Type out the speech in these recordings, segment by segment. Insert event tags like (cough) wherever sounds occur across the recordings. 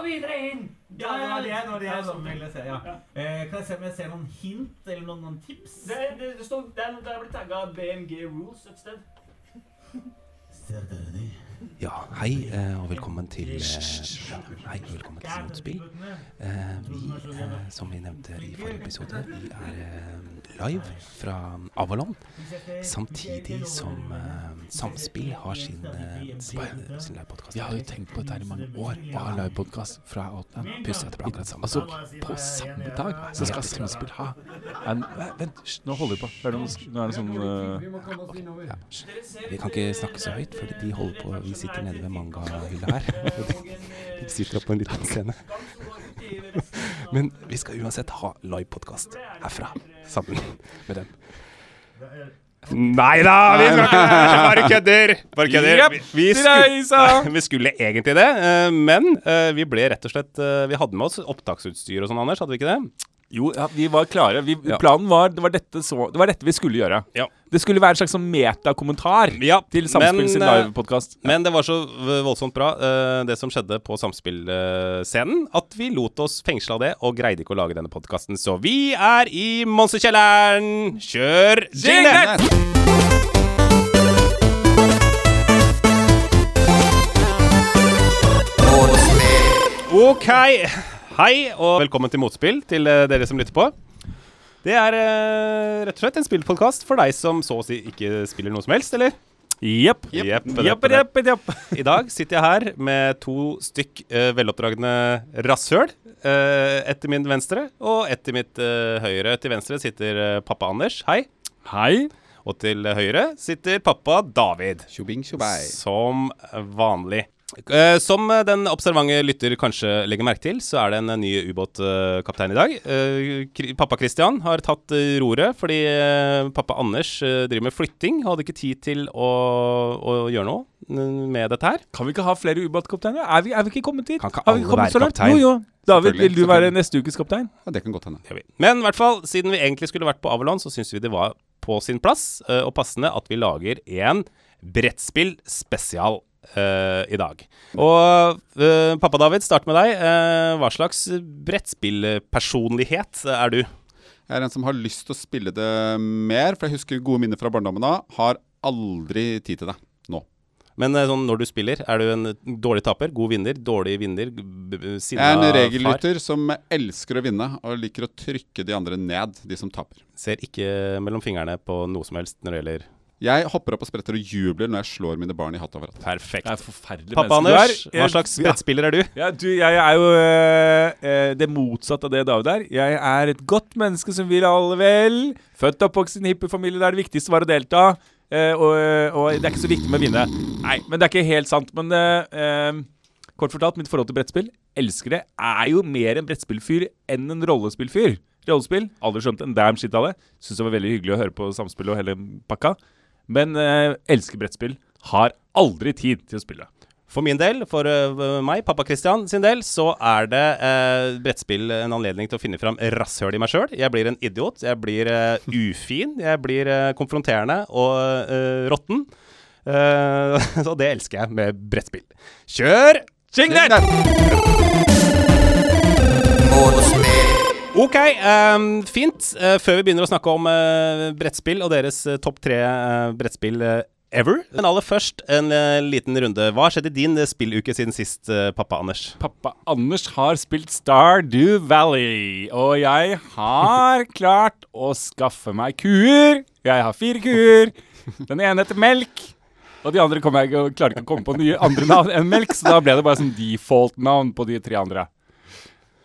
gå videre inn! Ja, det var det, det, var det jeg som ville se. Ja. Eh, kan jeg se om jeg ser noen hint eller noen, noen tips? Det, det, det står der, der blir tagga BMG Rules et sted. Ser dere de? Ja, hei eh, og velkommen til eh, Hei og velkommen til Motspill. Eh, vi, eh, som vi nevnte i forrige episode, vi er eh, live fra Avalon. Samtidig som eh, Samspill har sin, eh, sin, livepodkast. Vi har jo tenkt på dette her i mange år. Å ha livepodkast fra Outland. Pussig at akkurat samme Altså, på samme dag så skal Samspill ha en Vent, nå holder vi på. Nå, er det sånn uh, Ja. Vi kan ikke snakke så høyt, for de holder på Vi sitter nede ved mangahylla her. (laughs) og de- De sitter oppe på en liten scene. Men vi skal uansett ha livepodkast herfra, sammen med dem. Nei da, vi skal ikke Bare kødder! Bare kødder. Vi, vi, skulle, (laughs) vi skulle egentlig det, eh, men eh, vi ble rett og slett eh, Vi hadde med oss opptaksutstyr og sånn, Anders, hadde vi ikke det? Jo, ja, vi var klare. Vi, Ja. Planen var det, var dette så, det var dette vi skulle gjøre. Ja. Det skulle være en slags sånn metakommentar Ja, til Samspill sin men, eh, livepodkast. Men det var så voldsomt bra, uh, det som skjedde på Samspill-scenen, at vi lot oss fengsle av det og greide ikke å lage denne podkasten. Så vi er i Monsterkjelleren! Kjør jingle! Ok. Hei, og velkommen til Motspill til eh, dere som lytter på. Det er eh, rett og slett en spillpodkast for deg som så å si ikke spiller noe som helst, eller? Jepp. Yep. Yep, yep, jepp, jepp. I dag sitter jeg her med to stykk uh, veloppdragne rasshøl. Uh, ett til min venstre og ett til mitt uh, høyre. Til venstre sitter uh, pappa Anders. Hei. Hei. Og til høyre sitter pappa David. Shubing. Som vanlig. Eh, som eh, den observante lytter kanskje legger merke til, så er det en eh, ny ubåtkaptein i dag. Eh, pappa Christian har tatt roret fordi pappa Anders driver med flytting. Hadde ikke tid til å, å gjøre noe med dette her. Kan vi ikke ha flere ubåtkapteiner? Er, vi- er vi ikke kommet dit? Kan ikke alle være så langt? kaptein? Jo, jo. David, vil du være neste ukes kaptein? Ja, det kan godt hende. Men i hvert fall, siden vi egentlig skulle vært på Avalon, så syns vi det var på sin plass og passende at vi lager en brettspill-spesial eh, i dag. Og uh, pappa David, start med deg. Uh, hva slags brettspillpersonlighet er du? Jeg er en som har lyst til å spille det mer, for jeg husker gode minner fra barndommen av. Har aldri tid til det nå. Men sånn når du spiller, er du en dårlig taper? God vinner? Dårlig vinner? sinna far? Jeg er en regellytter som elsker å vinne, og liker å trykke de andre ned, de som taper. Ser ikke mellom fingrene på noe som helst når det gjelder Jeg hopper opp og spretter og jubler når jeg slår mine barn i hatt over hatt. Perfekt. Det er forferdelig Pappa menneske du Anders, er. hva slags brettspiller er du? Ja, du, jeg er jo øh, det motsatte av det David er. Jeg er et godt menneske som vil alle vel. Født og oppvokst i en hippiefamilie der det viktigste var å delta. øh, og, og det er ikke så viktig med å vinne. Nei, men det er ikke helt sant. Men øh, øh, kort fortalt, mitt forhold til brettspill, elsker det, er jo mer en brettspillfyr enn en rollespillfyr. Rollespill, aldri skjønt en damn shit av det. Syns det var veldig hyggelig å høre på Samspillet og hele pakka. Men eh, elsker brettspill. Har aldri tid til å spille. For min del, for øh, meg, pappa Christian sin del, så er det eh, brettspill en anledning til å finne fram rasshøl i meg sjøl. Jeg blir en idiot. Jeg blir eh, ufin. Jeg blir eh, konfronterende og uh, råtten. Eh, (laughs) så det elsker jeg med brettspill. Kjør jingler! Ok, um, fint. Uh, før vi begynner å snakke om uh, brettspill og deres uh, topp tre brettspill ever. Men aller først en liten runde. Hva har skjedd i din spilluke siden sist, pappa Anders? Pappa Anders har spilt Stardew Valley, og jeg har (laughs) klart å skaffe meg kuer. Jeg har fire kuer. Den ene heter Melk. Og de andre kom jeg ikke, klarer ikke å komme på nye andre navn enn Melk, så da ble det bare sånn default-navn på de tre andre.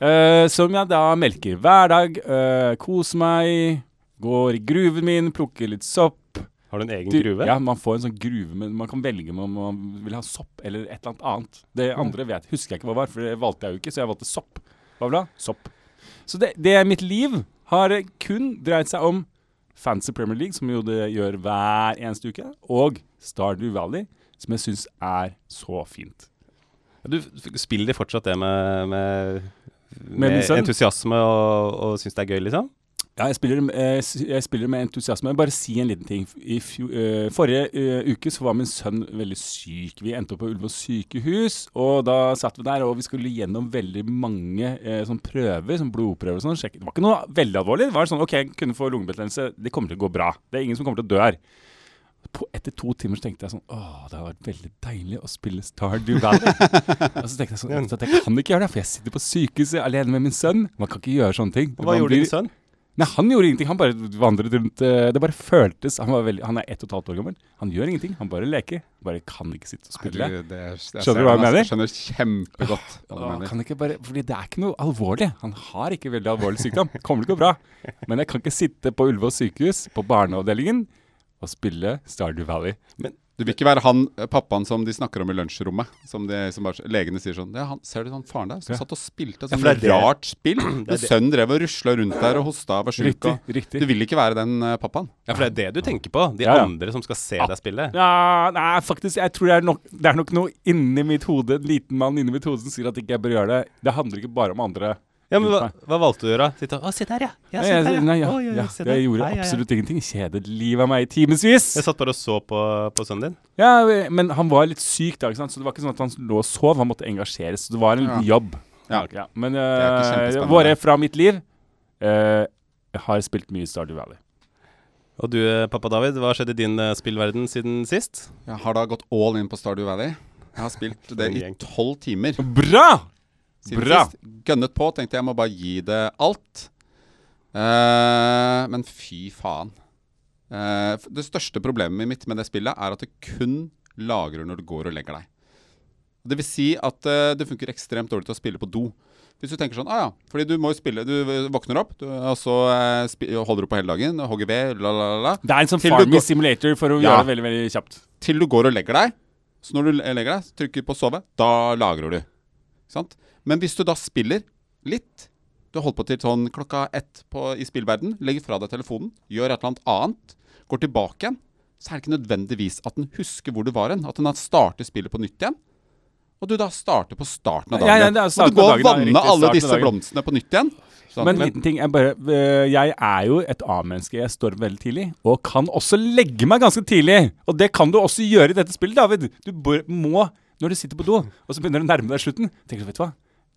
Eh, som jeg da melker hver dag. Uh, koser meg. Går i gruven min, plukker litt sopp. Har du en egen Du- gruve? Ja, man får en sånn gruve, men man kan velge om man vil ha sopp eller et eller annet annet. Det andre vet, husker jeg ikke hva var, for det valgte jeg jo ikke, så jeg valgte sopp. Hva vil du ha? Sopp. Så det, det mitt liv har kun dreid seg om Fancy Premier League, som jo det gjør hver eneste uke, og Stardew Valley, som jeg syns er så fint. Du spiller de fortsatt det med, med, Med med entusiasme og, og syns det er gøy, liksom? Ja, jeg spiller, eh, jeg spiller med entusiasme. Bare si en liten ting. I fjor, eh, forrige eh, uke så var min sønn veldig syk. Vi endte opp på Ullevål sykehus, og da satt vi der, og vi skulle gjennom veldig mange sånn prøver, sånn blodprøver og sånn. Det var ikke noe veldig alvorlig. Det var sånn OK, kunne få lungebetennelse. Det kommer til å gå bra. Det er ingen som kommer til å dø her. På, etter to timer så tenkte jeg sånn Åh, det har vært veldig deilig å spille Stardew Valley. (laughs) og så tenkte jeg sånn at jeg kan ikke gjøre det, for jeg sitter på sykehuset alene med min sønn. Man kan ikke gjøre sånne ting. Hva Man gjorde blir- din sønn? Nei, han gjorde ingenting. Han bare vandret rundt. eh, Det bare føltes Han, var veldig, han er ett og et halvt år gammel. Han gjør ingenting. Han bare leker. Bare kan ikke sitte og spille. Herregud, det, jeg Skjønner du hva jeg mener? Skjønner kjempegodt hva du mener. kan ikke bare, fordi det er ikke noe alvorlig. Han har ikke veldig alvorlig sykdom. Kommer å gå bra. Men jeg kan ikke sitte på Ullevål sykehus, på barneavdelingen, og spille Stardew Valley. Du vil ikke være han eh, pappaen som de snakker om i lunsjrommet. Som, de, som bare, legene sier sånn ja, han, Ser du han faren der som Ja. satt og spilte et Ja, sånt det er det- rart spill? (clears throat) det- sønnen drev og rusla rundt der og hosta og var sjuk. Riktig. og- riktig. Du vil ikke være den uh, pappaen? Ja, for det er det du tenker på. De Ja, ja. andre som skal se deg spille. Ja, nei, faktisk, jeg tror det er, nok, det er nok noe inni mitt hode, en liten mann inni mitt hode som sier at ikke jeg bør gjøre det. Det handler ikke bare om andre. Ja, men hva, hva valgte du å gjøre? Sitte og Å, sitt her, ja. ja Nei, sitt her, jeg, nei, ja, Å, ja, ja, der. jeg gjorde Hei, hei, ja. absolutt ingenting. Kjedet livet av meg i timevis. Jeg satt bare og så på, på sønnen din. Ja, men han var litt syk da, ikke sant? så det var ikke sånn at han lå og sov. Han måtte engasjeres. Så det var en Ja. jobb. Ja. Men er ikke uh, kjempespennende. våre fra mitt liv eh, Jeg har spilt mye Stardew Valley. Og du, eh, pappa David, hva skjedde i din eh, spillverden siden sist? Jeg har da gått all in på Stardew Valley. Jeg har spilt (laughs) det i tolv timer Bra! Siden Bra. sist. Gønnet på. Tenkte jeg må bare gi det alt. Uh, men fy faen. Uh, det største problemet mitt med det spillet er at det kun lagrer når du går og legger deg. Det vil si at uh, det funker ekstremt dårlig til å spille på do. Hvis du tenker sånn, ah ja, fordi du må jo spille Du våkner opp, du, og så holder du på hele dagen, hogger ved, la, la, la. Det er en sånn Farming Simulator for å Ja. gjøre det veldig veldig kjapt. til du går og legger deg. Så når du legger deg, trykker på sove, da lagrer du. Sant? Men hvis du da spiller litt, du har holdt på til sånn klokka ett på, i spillverden, legger fra deg telefonen, gjør et eller annet annet, går tilbake igjen, så er det ikke nødvendigvis at den husker hvor du var hen. At den har startet spillet på nytt igjen. Og du da starter på starten av dagen. ja, det er og du går og dagen, ja, vanne riktig, alle disse blomstene på nytt igjen. Sånn, Men en liten ting, jeg bare øh, Jeg er jo et A-menneske. Jeg står veldig tidlig. Og kan også legge meg ganske tidlig. Og det kan du også gjøre i dette spillet, David. Du må, når du sitter på do, og så begynner du å nærme deg slutten tenker du, vet du hva,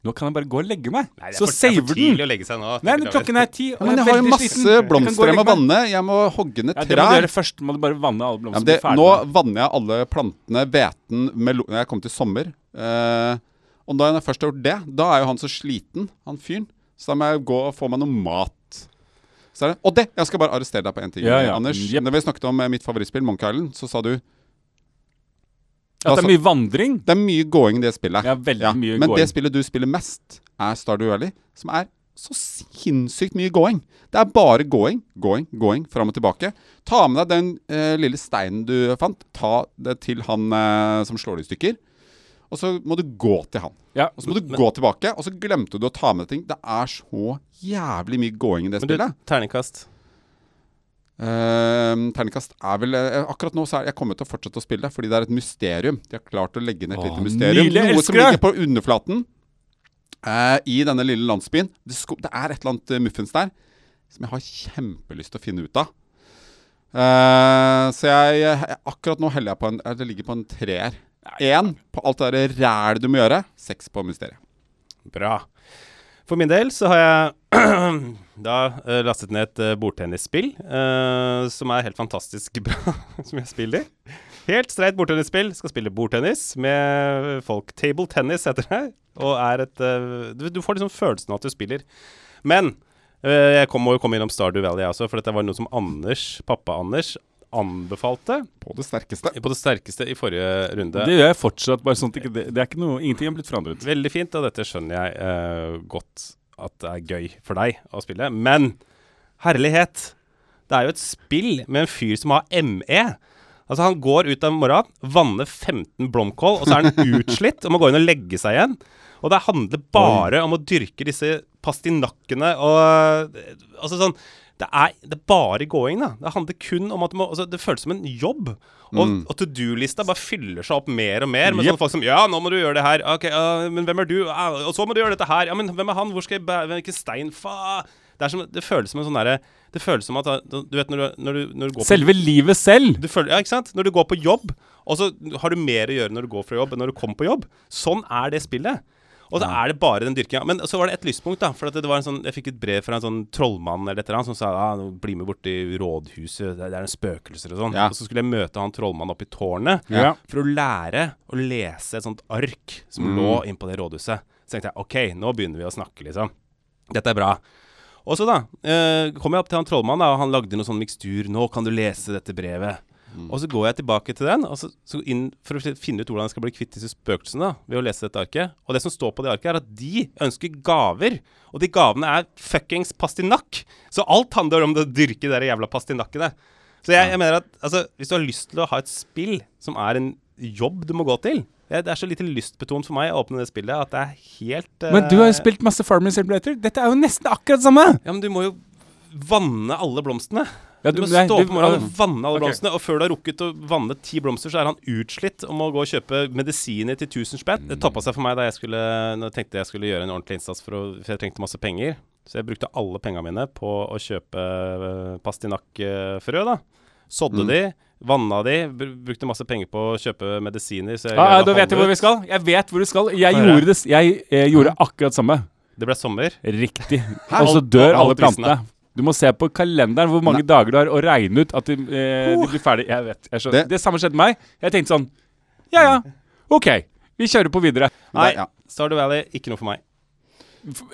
nå kan jeg bare gå og legge meg. Nei, det så er saver den. tidlig å legge seg nå. Nei, men klokken er ti, ja, men jeg jeg har jo masse sliten. Blomster jeg må vanne. Jeg må hogge ned Ja, det må du gjøre først. Må du bare vanne alle Ja, blomstene. men det, nå vanner jeg alle plantene, hveten, melon Jeg kom til sommer. Uh, og da jeg først har gjort det, da er jo han så sliten, han fyren. Så da må jeg gå og få meg noe mat. Så er det, og det! Jeg skal bare arrestere deg på én ting, Ja, ja. Anders. Yep. Når vi snakket om eh, mitt favorittspill, Monk Island, så sa du At det er mye vandring. det er mye gåing i det spillet. Ja, veldig mye Men going. det spillet du spiller mest, er Stardew Valley, som er så sinnssykt mye gåing. Det er bare gåing, gåing, gåing, fram og tilbake. Ta med deg den eh, lille steinen du fant. Ta det til han eh, som slår det i stykker. Og så må du gå til han. Ja. Og så må du gå tilbake, og så glemte du å ta med deg ting. Det er så jævlig mye gåing i det Men du, spillet. terningkast. Uh, terningkast er vel uh, Akkurat nå så er jeg kommer til å fortsette å spille fordi det er et mysterium. De har klart å legge ned et Åh, lite mysterium. nydelig, Noe som det! ligger på underflaten eh, i denne lille landsbyen. Det, sko det er et eller annet uh, muffins der som jeg har kjempelyst til å finne ut av. Eh, så jeg, jeg akkurat nå heller jeg på en eh, Det ligger på en treer. Én på alt det der rælet du må gjøre. Seks på mysteriet. Bra. For min del så har jeg (clears throat) da uh, lastet ned et uh, bordtennisspill uh, som er helt fantastisk bra, (laughs) som jeg spiller. Helt streit bordtennisspill. Skal spille bordtennis med folk. Table tennis heter det. Og er et du, du får liksom følelsen av at du spiller. Men jeg kom, må jo komme innom Stardew Valley også, for dette var noe som Anders, pappa-Anders, anbefalte På det sterkeste. på det sterkeste i forrige runde. Det gjør jeg fortsatt. bare sånn det, det er ikke noe, Ingenting har blitt forandret. Veldig fint, og dette skjønner jeg uh, godt at det er gøy for deg å spille. Men herlighet! Det er jo et spill med en fyr som har ME. Altså Han går ut av morgenen, vanner 15 blomkål, og så er han (laughs) utslitt og må gå inn og legge seg igjen. Og det handler bare om å dyrke disse pastinakkene og eh, Altså sånn det er, det er bare gåing, da. Det handler kun om at må altså, Det føles som en jobb. Og, og to do-lista bare fyller seg opp mer og mer med yep. sånne folk som Ja, nå må du gjøre det her. Ok, uh, men hvem er du? Uh, og så må du gjøre dette her. Ja, men hvem er han? Hvor skal jeg bære Hvilken stein? Fa Det, som, det føles som en sånn derre Det føles som at Du vet når du, når du, når du går på Selve livet selv. du føler, ja, ikke sant? Når du går på jobb, og så har du mer å gjøre når du går fra jobb enn når du kommer på jobb. Sånn er det spillet. Og så er det bare den dyrkinga. Men så var det et lyspunkt, da. For at det var en sånn, jeg fikk et brev fra en sånn trollmann eller et eller annet som sa ah, bli med bort til rådhuset, det, er en spøkelser og sånn. Ja. Og så skulle jeg møte han trollmannen oppe i tårnet Ja. for å lære å lese et sånt ark som Mm. lå inn på det rådhuset. Så tenkte jeg OK, nå begynner vi å snakke, liksom. Dette er bra. Og så da eh, kom jeg opp til han trollmannen, da, og han lagde noe sånn mikstur. 'Nå kan du lese dette brevet'. Mm. Og så går jeg tilbake til den så, så inn for å finne ut hvordan jeg skal bli kvitt disse spøkelsene da, ved å lese dette arket. Og det som står på det arket, er at de ønsker gaver. Og de gavene er fuckings pastinakk. Så alt handler om å dyrke de jævla pastinakkene. Så jeg, jeg mener at altså, hvis du har lyst til å ha et spill som er en jobb du må gå til Det er så lite lystbetont for meg å åpne det spillet at det er helt uh, Men du har jo spilt masse Farming Simulator. Dette er jo nesten akkurat det samme. Ja, men du må jo vanne alle blomstene. Ja, Du må nei, stå opp om morgenen og vanne alle okay. blomstene, og før du har rukket å vanne ti blomster, så er han utslitt og må gå og kjøpe medisiner til 1000 spenn. Det toppa seg for meg da jeg skulle Når jeg tenkte jeg skulle gjøre en ordentlig innsats for, å, for jeg trengte masse penger. Så jeg brukte alle pengene mine på å kjøpe uh, pastinakkfrø, da. Sådde Mm. de, vanna de, brukte masse penger på å kjøpe medisiner. Så jeg Ja, ja, da vet jeg hvor vi skal. Jeg vet hvor du skal. Jeg gjorde det Jeg jeg gjorde akkurat samme. Det ble sommer. Riktig. Og så dør alle plantene. Du må se på kalenderen hvor mange dager du har, og regne ut at de, eh, de blir ferdig. Jeg vet. Jeg skjønner. Det, Det- samme skjedde meg. Jeg tenkte sånn Ja ja, OK. Vi kjører på videre. Nei, ja. Stardew Valley, ikke noe for meg.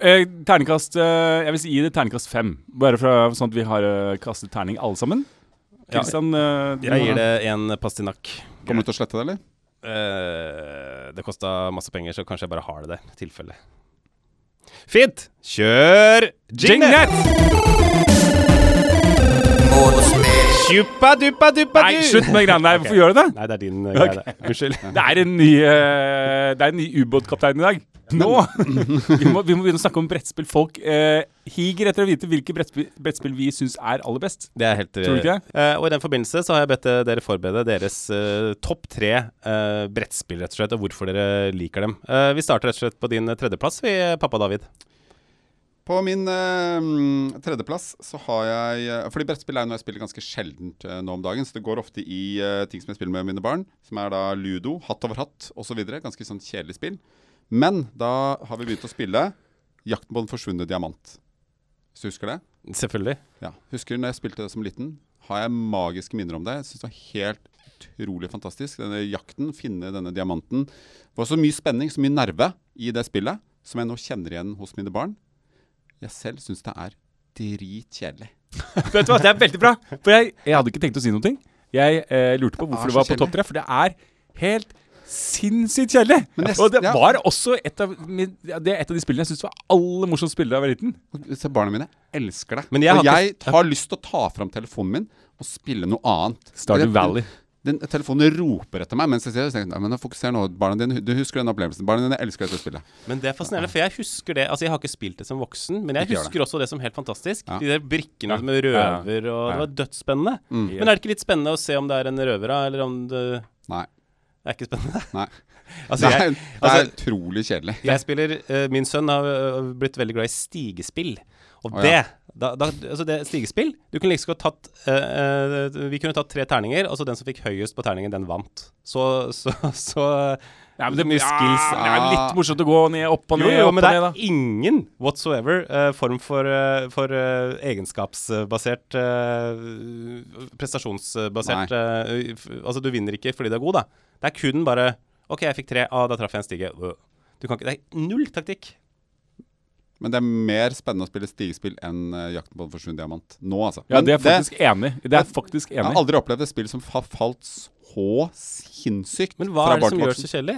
Eh, terningkast eh, Jeg vil gi det terningkast fem. Bare for, sånn at vi har eh, kastet terning alle sammen. Ja, Kristian, eh, jeg gir det en pastinakk. Kommer du til å slette det, eller? Eh, det kosta masse penger, så kanskje jeg bare har det der. Tilfelle. Fint! Kjør jingnet! Tjuppa duppa duppa Nei, slutt med greiene der. Hvorfor gjør du det? Nei, det er din uh, greie. det. Unnskyld. Det er en ny, uh, ny ubåtkaptein i dag. Nå! (laughs) vi, må, vi må begynne å snakke om brettspill. Folk uh, higer etter å vite hvilke brettspill, brettspill vi syns er aller best. Det er helt Tror du ikke det? Uh, og i den forbindelse så har jeg bedt eh, dere forberede deres eh, topp tre eh, brettspill, rett og slett, og hvorfor dere liker dem. Eh, vi starter rett og slett på din eh, tredjeplass, vi, pappa David. På min mm, tredjeplass så har jeg eh, Fordi brettspill er noe jeg spiller ganske sjeldent uh, nå om dagen. Så det går ofte i uh, ting som jeg spiller med mine barn, som er da ludo, hatt over hatt osv. Ganske sånn kjedelig spill. Men da har vi begynt å spille Jakten på den forsvunne diamant. Hvis du husker det? Selvfølgelig. Ja. Husker når jeg spilte det som liten? Har jeg magiske minner om det. Jeg synes det var helt utrolig fantastisk. Denne jakten, finne denne diamanten. Det var så mye spenning, så mye nerve i det spillet, som jeg nå kjenner igjen hos mine barn. Jeg selv syns det er dritkjedelig. (laughs) Vet du hva, Det er veldig bra. For jeg, jeg hadde ikke tenkt å si noe. Jeg eh, lurte på hvorfor det var på topp tre. For det er helt sinnssykt kjedelig. Og det var også et av, min- det er et av de spillene jeg syntes var aller morsomst spille da jeg var liten. Se, barna mine elsker det. Men jeg og har jeg har lyst til å ta fram telefonen min og spille noe annet. Stardew Valley. Den, telefonen roper etter meg mens jeg ser det. tenker Men fokuser nå. Barna dine, du husker den opplevelsen. Barna dine elsker dette spillet. Men det er fascinerende, for jeg husker det Altså, jeg har ikke spilt det som voksen, men jeg husker det. også det som helt fantastisk. Ja. De der brikkene med røver og Det var dødsspennende. Mm. Men er det ikke litt spennende å se om det er en røver, da? Eller om det Nei. Det er ikke spennende? Nei. (laughs) altså, det, er, jeg, det er altså, utrolig kjedelig. jeg spiller uh, Min sønn har uh, blitt veldig glad i stigespill. Og Å, det ja. Da, da, altså det stigespill Du kunne like tatt uh, uh, Vi kunne tatt tre terninger, og så den som fikk høyest på terningen, den vant. Så, så, så Ja, men det, mye skills. Ja, det er litt morsomt å gå ned, opp og ned, jo, opp men det er da. ingen whatsoever uh, form for, uh, for uh, egenskapsbasert Prestasjonsbasert f- Altså, du vinner ikke fordi du er god, da. Det er kun bare OK, jeg fikk tre. Ah, da traff jeg en stige. Du kan ikke, det er null taktikk. Men det er mer spennende å spille stigespill enn uh, Jakten på en forsvunne diamant. Nå, altså. Ja, Men det er faktisk enig. Det er jeg, faktisk enig. Jeg har aldri opplevd et spill som har falt så sinnssykt Men hva fra er det som gjør det så kjedelig?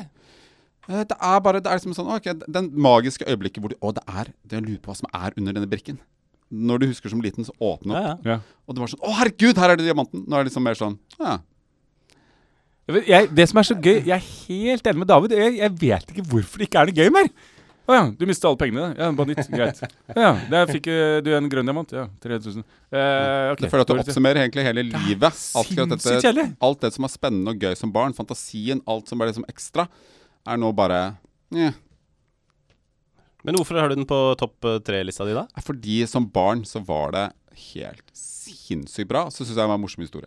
Eh, Det er bare det er liksom sånn Ok, den magiske øyeblikket hvor du Å, det er Det lurer på hva som er under denne brikken. Når du husker som liten, så åpne opp. Ja, ja. Ja. Og det var sånn Å, herregud, her er det diamanten! Nå er det liksom mer sånn Ja. Jeg, det som er så gøy Jeg er helt enig med David. Jeg, jeg vet ikke hvorfor det ikke er noe gøy mer. Å ja, du mista alle pengene. Ja, bare nytt. Greit. Ja, der fikk eh, du en grønn diamant. Ja, 3000. Eh, okay. Jeg føler at du det- oppsummerer egentlig hele livet. Alt, dette, alt det som er spennende og gøy som barn, fantasien, alt som er liksom ekstra, er nå bare ja Men hvorfor har du den på topp eh, tre-lista di, da? Fordi som barn så var det helt sinnssykt bra. Så syns jeg det var en morsom historie.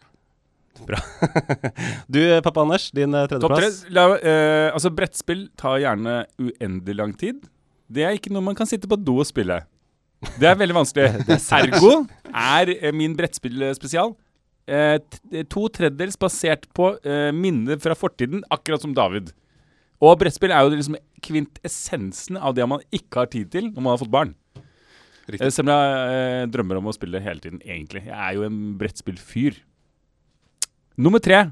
(laughs) Du, eh, pappa Anders, din tredjeplass? Topp tre. Eh, altså, brettspill tar gjerne uendelig lang tid. Det er ikke noe man kan sitte på do og spille. Det er veldig vanskelig. (laughs) Ergo er eh, min brettspillspesial eh, to tredjedels basert på eh, minner fra fortiden, akkurat som David. Og brettspill er jo liksom kvintessensen av det man ikke har tid til når man har fått barn. Riktig. Eh, Selv om jeg eh, drømmer om å spille hele tiden, egentlig. Jeg er jo en brettspillfyr. Nummer tre.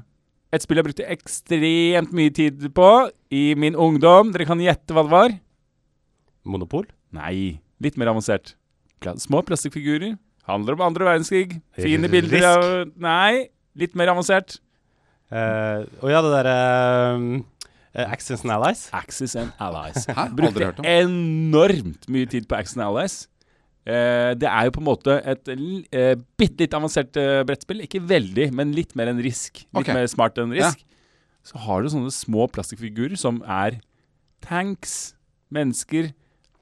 Et spill jeg brukte ekstremt mye tid på i min ungdom. Dere kan gjette hva det var? Monopol? Nei, litt mer avansert. Små plastikkfigurer. Handler om andre verdenskrig. Fine Risk. bilder av Nei, litt mer avansert. Eh, og ja, det derre uh, Axis and Allies. Axis and Allies. Hæ? Aldri Brukte hørt om. enormt mye tid på Axis and Allies. Eh, det er jo på en måte et eh, bitte litt avansert eh, brettspill. Ikke veldig, men litt mer enn Risk. Litt okay. mer smart enn Ja. Risk. Så har du sånne små plastikkfigurer som er tanks, mennesker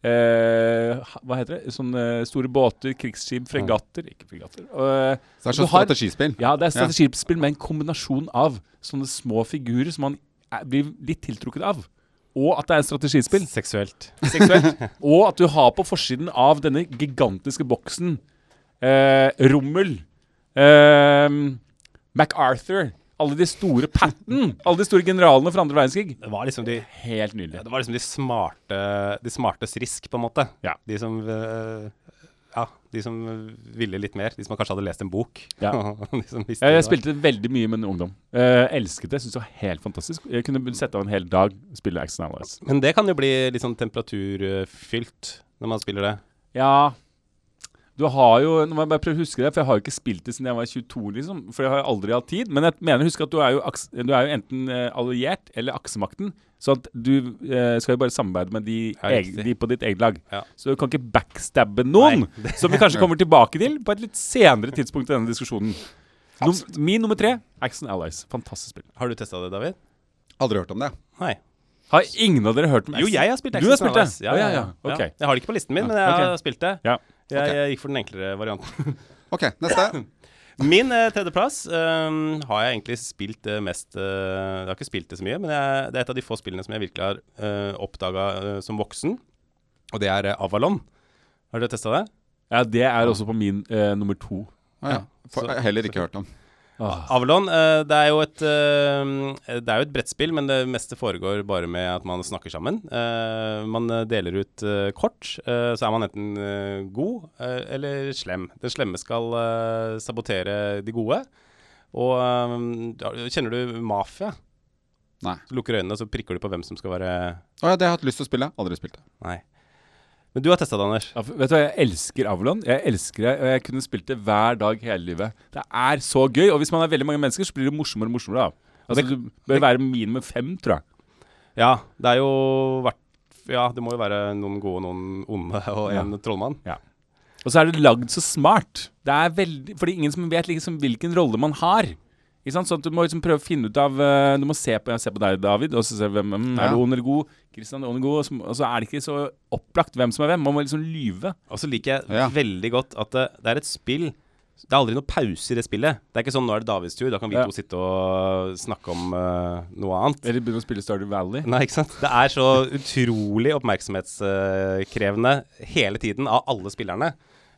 Uh, Hva heter det? Sånne store båter, krigsskip, fregatter Ikke fregatter. Uh, Så det er sånn strategispill. ja, det er strategispill med en kombinasjon av sånne små figurer som man er, blir litt tiltrukket av. Og at det er strategispill. Seksuelt. Seksuelt. (laughs) og at du har på forsiden av denne gigantiske boksen eh, Rommel, eh, MacArthur, alle de store Patten, alle de store generalene fra andre verdenskrig. Det var liksom de Helt nydelig. Det var liksom de smarte De smartes risk, på en måte. Ja. De som eh, Ja, de som ville litt mer. De som kanskje hadde lest en bok. Ja. (laughs) visste Jeg, spilte veldig mye med en ungdom. Uh, elsket det. Syntes det var helt fantastisk. Jeg kunne sette av en hel dag og spille Action Allies. Men det kan jo bli litt sånn temperaturfylt når man spiller det. Ja Du har jo Nå må jeg bare prøve å huske det, for jeg har jo ikke spilt det siden jeg var 22, liksom. For jeg har aldri hatt tid. Men jeg mener husk at du er jo, du er jo enten eh, alliert eller aksemakten. Så at du eh, skal jo bare samarbeide med de, egen, de på ditt eget lag. Ja. Så du kan ikke backstabbe noen. Nei, (laughs) som vi kanskje kommer tilbake til på et litt senere tidspunkt i denne diskusjonen. Num min nummer tre, Action Allies. Fantastisk spill. Har du testa det, David? Aldri hørt om det. Nei. Har ingen av dere hørt om Jo, jeg har spilt Du har spilt det? Allies. Ja, ja, ja, Okay. ja. Jeg har det ikke på listen min, men jeg Ok. har spilt det. Ja. Jeg, okay. jeg gikk for den enklere varianten. (laughs) OK, neste. (coughs) Min eh, tredjeplass um, har jeg egentlig spilt det mest uh, Jeg har ikke spilt det så mye, men jeg, det er et av de få spillene som jeg virkelig har uh, oppdaga som voksen. Og det er eh, Avalon. Har dere testa det? Ja, det er også på min eh, nummer to. Ah, ja. For, jeg har heller ikke hørt om. Avalon eh, det er jo et eh, Det er jo et brettspill, men det meste foregår bare med at man snakker sammen. Eh, man deler ut kort, så er man enten god eller slem. Den slemme skal sabotere de gode. Og kjenner du Mafia? Nei. Så lukker øynene, så prikker du på hvem som skal være Å ja, det har jeg hatt lyst til å spille. Aldri spilt det. Nei. Men du har testa det, Anders. Ja, vet du hva, Jeg elsker Avalon. Jeg elsker det, og jeg kunne spilt det hver dag hele livet. Det er så gøy, og hvis man er veldig mange mennesker, så blir det morsommere og morsommere. av. Altså, Du bør være minimum fem, tror jeg. Ja, det er jo vært Ja, det må jo være noen gode, noen onde og Ja. en trollmann. Og så er det lagd så smart. Det er veldig, fordi ingen som vet liksom hvilken rolle man har. Ikke sant? Sånn at Du må liksom prøve å finne ut av eh, Du må se på, se på deg, David, og så se hvem mm, Ja. Er du ond eller god? Kristian er ond eller god? Og så, og så er det ikke så opplagt hvem som er hvem. Man må liksom lyve. Og så liker jeg Ja. veldig godt at det, det er et spill Det er aldri noen pause i det spillet. Det er ikke sånn nå er det Davids tur, da kan vi Ja. to sitte og snakke om uh, noe annet. Eller begynne å spille Stardew Valley. Nei, ikke sant? Det er så utrolig oppmerksomhetskrevende hele tiden av alle spillerne.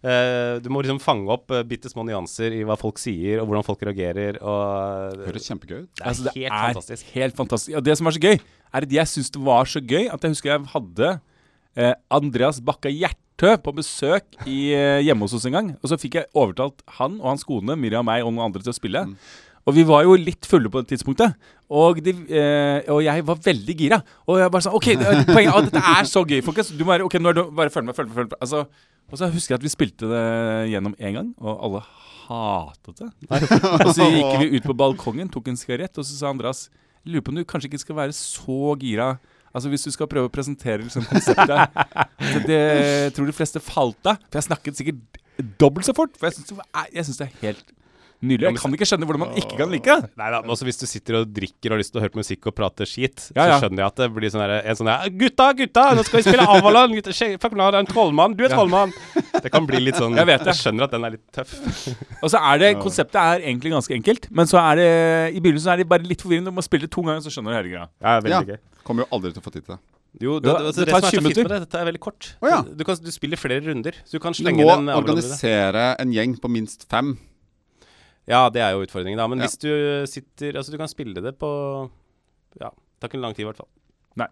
Eh, du må liksom fange opp uh, bitte små nyanser i hva folk sier, og hvordan folk reagerer. Og det Høres kjempegøy ut. er Altså, det helt er fantastisk. Helt fantastisk. Og det som er så gøy, er at jeg syns det var så gøy at jeg husker jeg hadde uh, Andreas Bakka Hjertø på besøk i, eh, hjemme hos oss en gang. Og så fikk jeg overtalt han og hans kone, Miriam, og meg og noen andre til å spille. Og vi var jo litt fulle på det tidspunktet. Og, de, eh, og jeg var veldig gira. Og jeg bare sa OK, det, poenget er at dette er så gøy, folkens. Du må være, ok, nå er det, bare følg med, følg med. følg med. Altså, og så husker jeg at vi spilte det gjennom én gang, og alle hatet det. (laughs) (laughs) og så gikk vi ut på balkongen, tok en sigarett, og så sa Andreas lurer på om du kanskje ikke skal være så gira. Altså Hvis du skal prøve å presentere liksom, konseptet så Det tror de fleste falt av. For jeg snakket sikkert dobbelt så fort. For jeg syns det er helt Nydelig. Jeg kan ikke skjønne hvordan man ikke kan like det. Nei da, også hvis du sitter og drikker og har lyst til å høre på musikk og prate skit, Ja, ja. så skjønner jeg at det blir sånn der, en sånn der Gutta, gutta, nå skal vi spille Avalon! Gutta, fuck, nå er en trollmann! Du er trollmann! Det kan bli litt sånn Jeg vet det. Jeg skjønner at den er litt tøff. (laughs) Og så er det, Konseptet er egentlig ganske enkelt, men så er det i begynnelsen er det bare litt forvirrende. Du må spille det to ganger, så skjønner du hele greia. Ja, veldig Ja. gøy. Kommer jo aldri til å få tid til det. Jo, det, Ja, det, det det, tar er 20 så fint med minutter. dette er veldig kort. Oh, ja. du, du, kan, du spiller flere runder, så du kan Du må den organisere en gjeng på minst fem. Ja, det er jo utfordringen, da. Men Ja. hvis du sitter Altså, du kan spille det på Ja, det tar ikke lang tid, i hvert fall. Nei.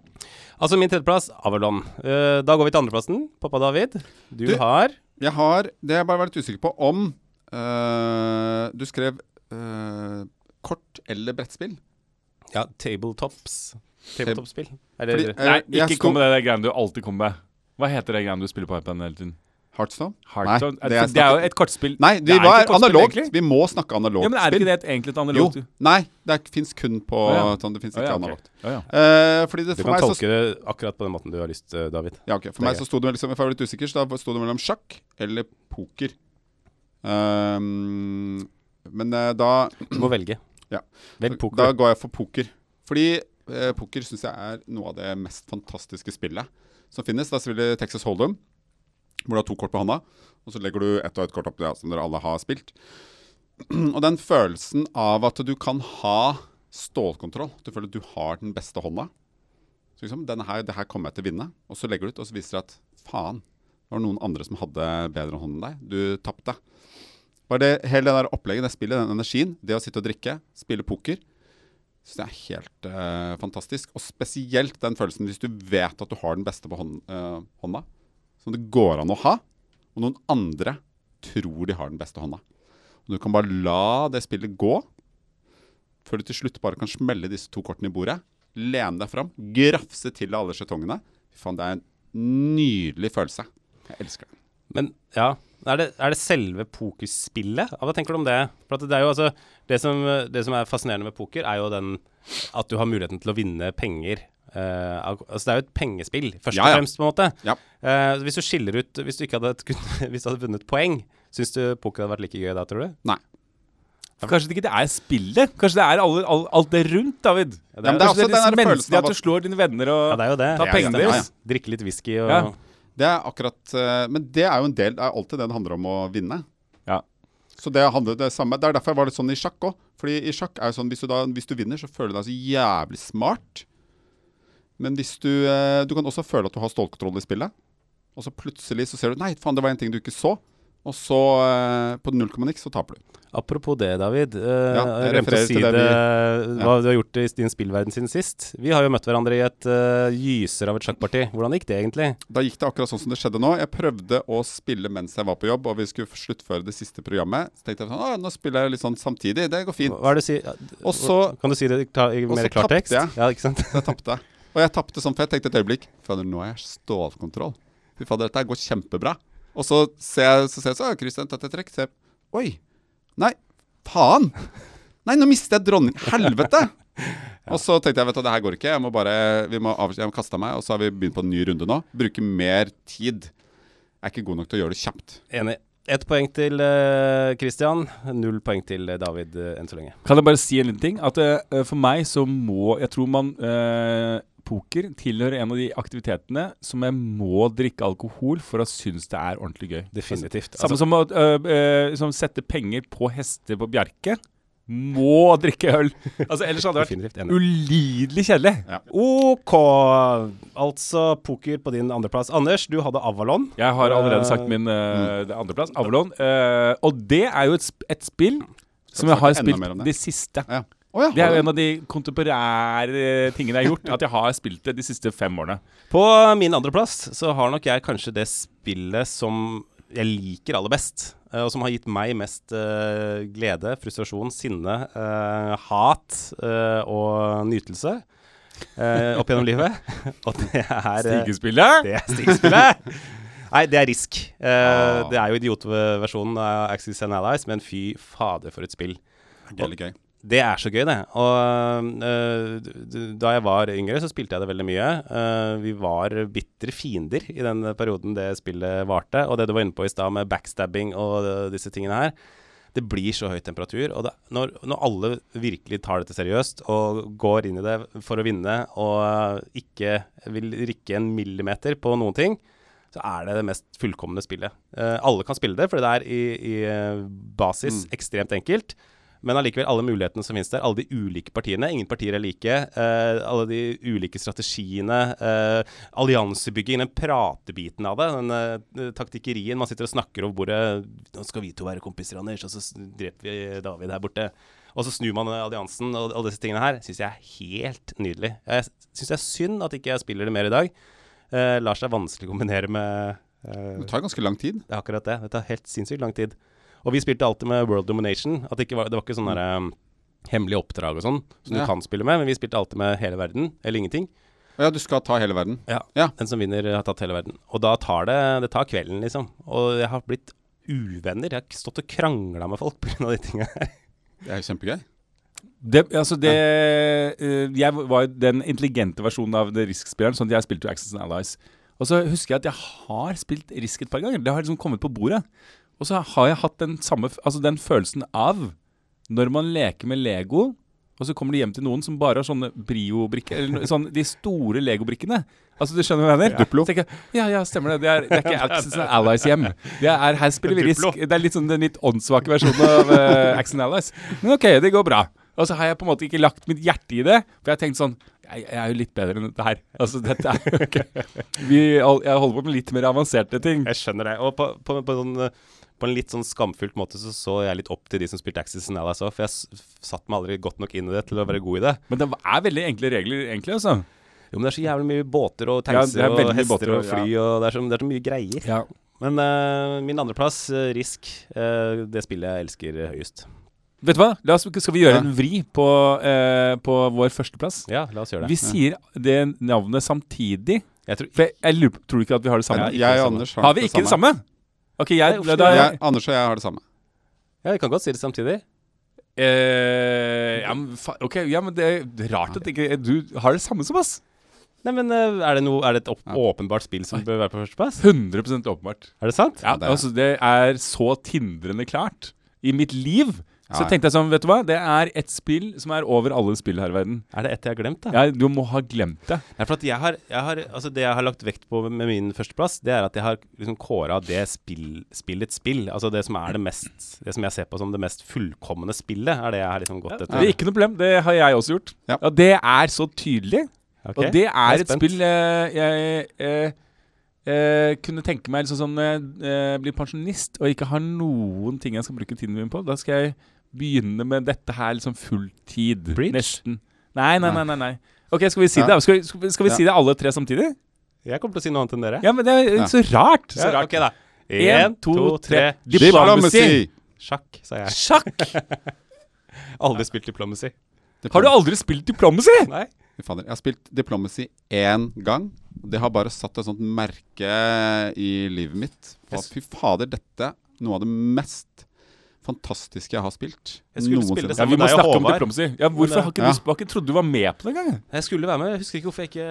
Altså, min tredjeplass, Avalon. Uh, da går vi til andreplassen. Pappa David, du, Du- har Jeg har Det jeg bare var litt usikker på om uh, Du skrev uh, kort eller brettspill. Ja, tabletops. Tabletop-spill. Nei, ikke kom med det greiene du alltid kommer med. Hva heter det greiene du spiller på iPaden hele tiden? Heartstone? Hearthstone? Nei, det, er, det er jo et kortspill. Nei, Det er var ikke kortspill, analogt. egentlig. Vi må snakke analogt Ja, men Er det ikke det et egentlig et analogt? Jo. Nei, det fins kun på oh, ja. sånn, Det fins ikke ja, ok. analogt. Å, ja. uh, fordi det Du for kan meg så tolke det akkurat på den måten du har lyst, eh, David. Ja, ok. For meg så sto det liksom, jeg var litt usikker, så da sto det mellom sjakk eller poker. Um, men uh, da Du må velge. (clears throat) Ja. Velg poker. Da går jeg for poker. Fordi uh, poker syns jeg er noe av det mest fantastiske spillet som finnes. Da spiller Texas Hold'em, hvor du har to kort på hånda. Og så legger du ett og ett kort opp ja, som dere alle har spilt. (clears throat) Og den følelsen av at du kan ha stålkontroll. Du føler at du har den beste hånda. Så liksom, denne her, det her kommer jeg til å vinne. Og så legger du ut, og så viser det at faen, det var noen andre som hadde bedre hånd enn deg. Du tapte. Bare det, hele det der opplegget, det spillet, den energien, det å sitte og drikke, spille poker, så jeg er helt uh, fantastisk. Og spesielt den følelsen hvis du vet at du har den beste på hånd, uh, hånda, som det går an å ha, og noen andre tror de har den beste hånda. Og du kan bare la det spillet gå, før du til slutt bare kan smelle disse to kortene i bordet, lene deg fram, grafse til alle skjetongene. Faen, det er en nydelig følelse. Jeg elsker det. Men ja, er det, er det selve pokerspillet? Hva tenker du om det? For det er jo altså det som, det som er fascinerende med poker, er jo den at du har muligheten til å vinne penger. Eh, al- altså det er jo et pengespill, først Ja, ja. og fremst, på en måte. Ja. Uh, hvis du skiller ut Hvis du ikke hadde, kun- (laughs) hvis du hadde vunnet poeng, syns du poker hadde vært like gøy da, tror du? Nei. Kanskje det ikke det er spillet? Kanskje det er alle, all, alt det rundt, David? Ja, Ja, men det er også det er der disse følelsen av at du slår dine venner og ja, det er jo det. Ta pengene deres. ja. Drikke litt whisky og Ja. Det er akkurat eh, Men det er jo en del Det er alltid det det handler om å vinne. Ja. Så det handler det samme Det er derfor jeg var litt sånn i sjakk òg. Fordi i sjakk er jo sånn hvis du, da, hvis du vinner, så føler du deg så jævlig smart. Men hvis du eh, Du kan også føle at du har stålkontroll i spillet. Og så plutselig så ser du Nei, faen, det var en ting du ikke så. Og så, eh, på null komma niks, så taper du. Apropos det, David. Uh, Ja, jeg refererer si til det det, vi- hva du har gjort i din spillverden siden sist. Vi har jo møtt hverandre i et uh, gyser av et sjakkparti. Hvordan gikk det egentlig? Da gikk det akkurat sånn som det skjedde nå. Jeg prøvde å spille mens jeg var på jobb, og vi skulle sluttføre det siste programmet. Så tenkte jeg sånn Å, nå spiller jeg litt sånn samtidig. Det går fint. Hva er det du sier? Og så Kan du si det i i mer klartekst? Ja, ikke sant? Så jeg tapte. Og jeg tapte sånn for jeg Tenkte et øyeblikk Fader, nå har jeg stålkontroll. Fy fader, dette går kjempebra. Og så ser jeg så ser jeg så har Christian tatt et trekk. Jeg, Oi. Nei, faen! Nei, nå mister jeg dronning... Helvete! (laughs) Og så tenkte jeg vet du, det her går ikke. Jeg må bare, vi må av, jeg må kaste meg. Og så har vi begynt på en ny runde nå. Bruke mer tid. Jeg er ikke god nok til å gjøre det kjapt. Enig. Ett poeng til uh, Christian, null poeng til eh, David uh, enn så lenge. Kan jeg bare si en liten ting? At uh, For meg så må Jeg tror man Poker tilhører en av de aktivitetene som jeg må drikke alkohol for å synes det er ordentlig gøy. Definitivt. Samme Altså, som å øh, øh, som sette penger på hester på Bjerke. Må drikke øl. Altså Ellers hadde det vært ulidelig kjedelig. OK. Altså poker på din andreplass. Anders, du hadde Avalon. Jeg har allerede Eh, sagt min uh, andreplass, Avalon. Uh, og det er jo et, et spill som jeg har spilt det? det siste. Ja. Å ja, Det er jo en av de kontemporære tingene jeg har gjort. (laughs) At jeg har spilt det de siste fem årene. På min andreplass så har nok jeg kanskje det spillet som jeg liker aller best. eh, og som har gitt meg mest uh, glede, frustrasjon, sinne, uh, hat uh, og nytelse eh, opp gjennom (laughs) livet. (laughs) og det er eh, Stigespillet. Det er stigespillet. Nei, det er Risk. Eh, Ah. Det er jo idiotversjonen av Axis and Allies, men fy fader for et spill. Veldig gøy. Det er så gøy, det. Og d- da jeg var yngre, så spilte jeg det veldig mye. Uh, vi var bitre fiender i den perioden det spillet varte. Og det du var inne på i stad med backstabbing og uh, disse tingene her, det blir så høy temperatur. Og det, når, når alle virkelig tar dette seriøst og går inn i det for å vinne og ikke vil rikke en millimeter på noen ting, så er det det mest fullkomne spillet. Alle kan spille det, for det er i, i basis ekstremt enkelt. Men allikevel alle mulighetene som finnes der. Alle de ulike partiene. Ingen partier er like. eh, alle de ulike strategiene. eh, alliansebygging, den pratebiten av det. Den eh, taktikkerien. Man sitter og snakker over bordet. Nå skal vi to være kompiser, Anders, og så dreper vi David her borte. Og så snur man alliansen og alle disse tingene her. Syns jeg er helt nydelig. Jeg syns det er synd at ikke jeg spiller det mer i dag. Eh, lar seg vanskelig kombinere med eh, Det tar ganske lang tid. det er akkurat det. Det tar helt sinnssykt lang tid. Og vi spilte alltid med World Domination. At det, ikke var, det var ikke sånn derre um, hemmelige oppdrag og sånn som Ja. du kan spille med, men vi spilte alltid med hele verden, eller ingenting. Ja, du skal ta hele verden. Ja. Ja. Den som vinner, har tatt hele verden. Og da tar det Det tar kvelden, liksom. Og jeg har blitt uvenner. Jeg har stått og krangla med folk pga. de tingene her. Det er jo kjempegøy. Det, altså det, eh, jeg var jo den intelligente versjonen av det Risk-spilleren, sånn at jeg spilte jo Access and Allies. Og så husker jeg at jeg har spilt Risk et par ganger. Det har liksom kommet på bordet. Og så har jeg hatt den samme Altså den følelsen av når man leker med Lego, og så kommer de hjem til noen som bare har sånne Brio-brikker. Eller sånn, de store Lego-brikkene. Altså, du skjønner hva jeg mener? Duplo. Jeg, ja, ja, stemmer det. Det er, det er ikke Access and Allies hjem. Det er, her spiller vi Risk. Det er litt sånn den litt åndssvake versjonen av uh, Access and Allies. Men ok, det går bra. Og så har jeg på en måte ikke lagt mitt hjerte i det. For jeg har tenkt sånn Jeg, jeg er jo litt bedre enn dette her. Altså, dette er ikke vi, Jeg holder på med litt mer avanserte ting. Jeg skjønner det. Og på, på, på, sånn, eh, på en litt sånn skamfullt måte så så jeg litt opp til de som spilte Axis and Allies òg, for jeg satt meg aldri godt nok inn i det til å være god i det. Men det er veldig enkle regler, egentlig. altså Jo, men det er så jævlig mye båter og Ja, det taxier er og hester båter og fly, fly, og det er, så, det er så mye greier. Ja. Men uh, min andreplass, uh, Risk, uh, det spillet jeg elsker høyest. Vet du hva? La oss, skal vi gjøre Ja. en vri på, uh, på vår førsteplass? Ja, la oss gjøre det. Vi sier det navnet samtidig. Jeg tror For jeg, jeg lurer Tror du ikke at vi har det samme? Ja, Jeg det og samme. Anders har vi ikke det samme? Ok, jeg, Nei, da, Jeg, Anders og jeg har det samme. Ja, vi kan godt si det samtidig. eh, ja, men, fa ok, ja, men det er rart at ikke du har det samme som oss. Nei, men eh, er det, noe, er det et opp Ja. åpenbart spill som bør være på førsteplass? 100% åpenbart. Er det sant? Ja, det er- altså Det er så tindrende klart. I mitt liv så Ja. tenkte jeg sånn, vet du hva? Det er et spill som er over alle spill her i verden. Er det et jeg har glemt, da? Ja, du må ha glemt det. Nei, for at jeg har, jeg har, altså det jeg har lagt vekt på med min førsteplass, det er at jeg har liksom kåra det spill, spillets spill. Altså det som er det mest Det som jeg ser på som det mest fullkomne spillet, er det jeg har liksom gått Det etter. er ikke noe problem. Det har jeg også gjort. Ja. Og det er så tydelig. Okay. Og det er, er et spill eh, jeg eh, eh, kunne tenke meg liksom sånn eh, Bli pensjonist og ikke ha noen ting jeg skal bruke tiden min på. Da skal jeg begynne med dette her liksom fulltid. Bridge? Nesten. Nei, nei, nei. nei, nei. Ok, skal vi si Ja. det? Skal vi, skal vi, Ja. si det alle tre samtidig? Jeg kommer til å si noe annet enn dere. Ja, men det er Ja. så rart. Så Ja, rart. ok, da. En, to, tre. Diplomacy. Sjakk, sa jeg. Sjakk! (laughs) Aldri spilt Diplomacy. Har du aldri spilt Diplomacy? Nei. Fader, Jeg har spilt Diplomacy én gang. Det har bare satt et sånt merke i livet mitt. På, at fy fader, dette er noe av det mest fantastiske jeg har spilt. Jeg skulle spille det sammen Vi med må deg og Håvard. Diplomacy. Ja, hvorfor har ikke ja. du, ikke trodde du var med på det engang? Jeg skulle være med. Jeg husker ikke hvorfor jeg ikke